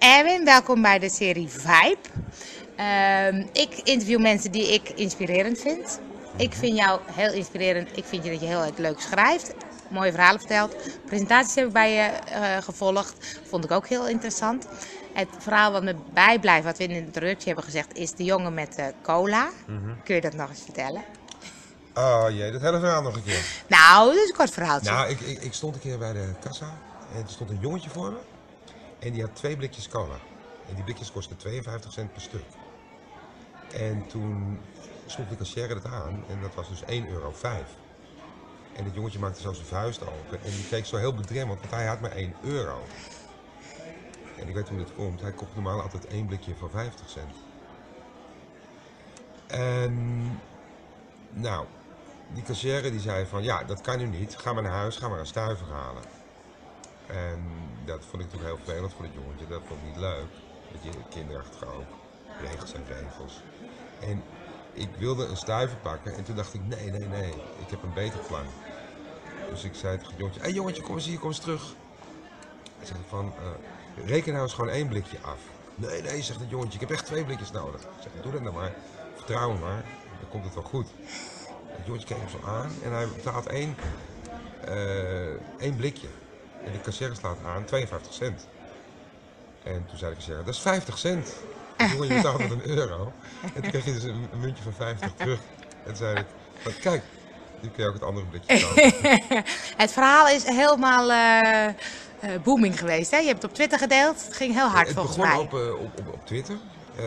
Erwin, welkom bij de serie Vibe. Ehm, ik interview mensen die ik inspirerend vind. Ik vind jou heel inspirerend. Ik vind je dat je heel erg leuk schrijft. Mooie verhalen vertelt. Presentaties heb ik bij je eh, gevolgd. Vond ik ook heel interessant. Het verhaal wat me bijblijft, wat we in de introductie hebben gezegd, is de jongen met de cola. Kun je dat nog eens vertellen? Oh jee, dat hele verhaal nog een keer. Nou, dat is een kort verhaaltje. Nou, ik, ik, ik stond een keer bij de kassa en er stond een jongetje voor me. En die had twee blikjes cola. En die blikjes kosten 52 cent per stuk. En toen sloeg de cashier het aan en dat was dus 1,05 euro. En het jongetje maakte zo zijn vuist open en die keek zo heel bedremmeld, want hij had maar 1 euro. En ik weet hoe dit komt, hij kocht normaal altijd één blikje voor 50 cent. En nou, die cashier die zei van ja, dat kan nu niet. Ga maar naar huis, ga maar een stuiver halen. En dat vond ik natuurlijk heel vervelend voor het jongetje. Dat vond ik niet leuk. Dat je kinderachtig ook. Regels en regels. En ik wilde een stuiver pakken en toen dacht ik nee, nee, nee. Ik heb een beter plan. Dus ik zei tegen het jongetje, hé hey, jongetje, kom eens hier, kom eens terug. Hij zegt van, eh, reken nou eens gewoon één blikje af. Nee, nee, zegt het jongetje, ik heb echt twee blikjes nodig. Ik zeg, doe dat nou maar. Vertrouw maar, dan komt het wel goed. Het jongetje keek hem zo aan en hij betaalt één, eh, één blikje. En de cashier slaat aan 52 cent. En toen zei de cashier, dat is 50 cent. Het jongetje betaalde met een euro. En toen kreeg hij dus een, een muntje van 50 terug. En toen zei ik, kijk, nu kun je ook het andere blikje kopen. Het verhaal is helemaal eh, eh, booming geweest. Hè? Je hebt het op Twitter gedeeld. Het ging heel hard het volgens begon mij. op, eh, op, op, op Twitter. Ehm,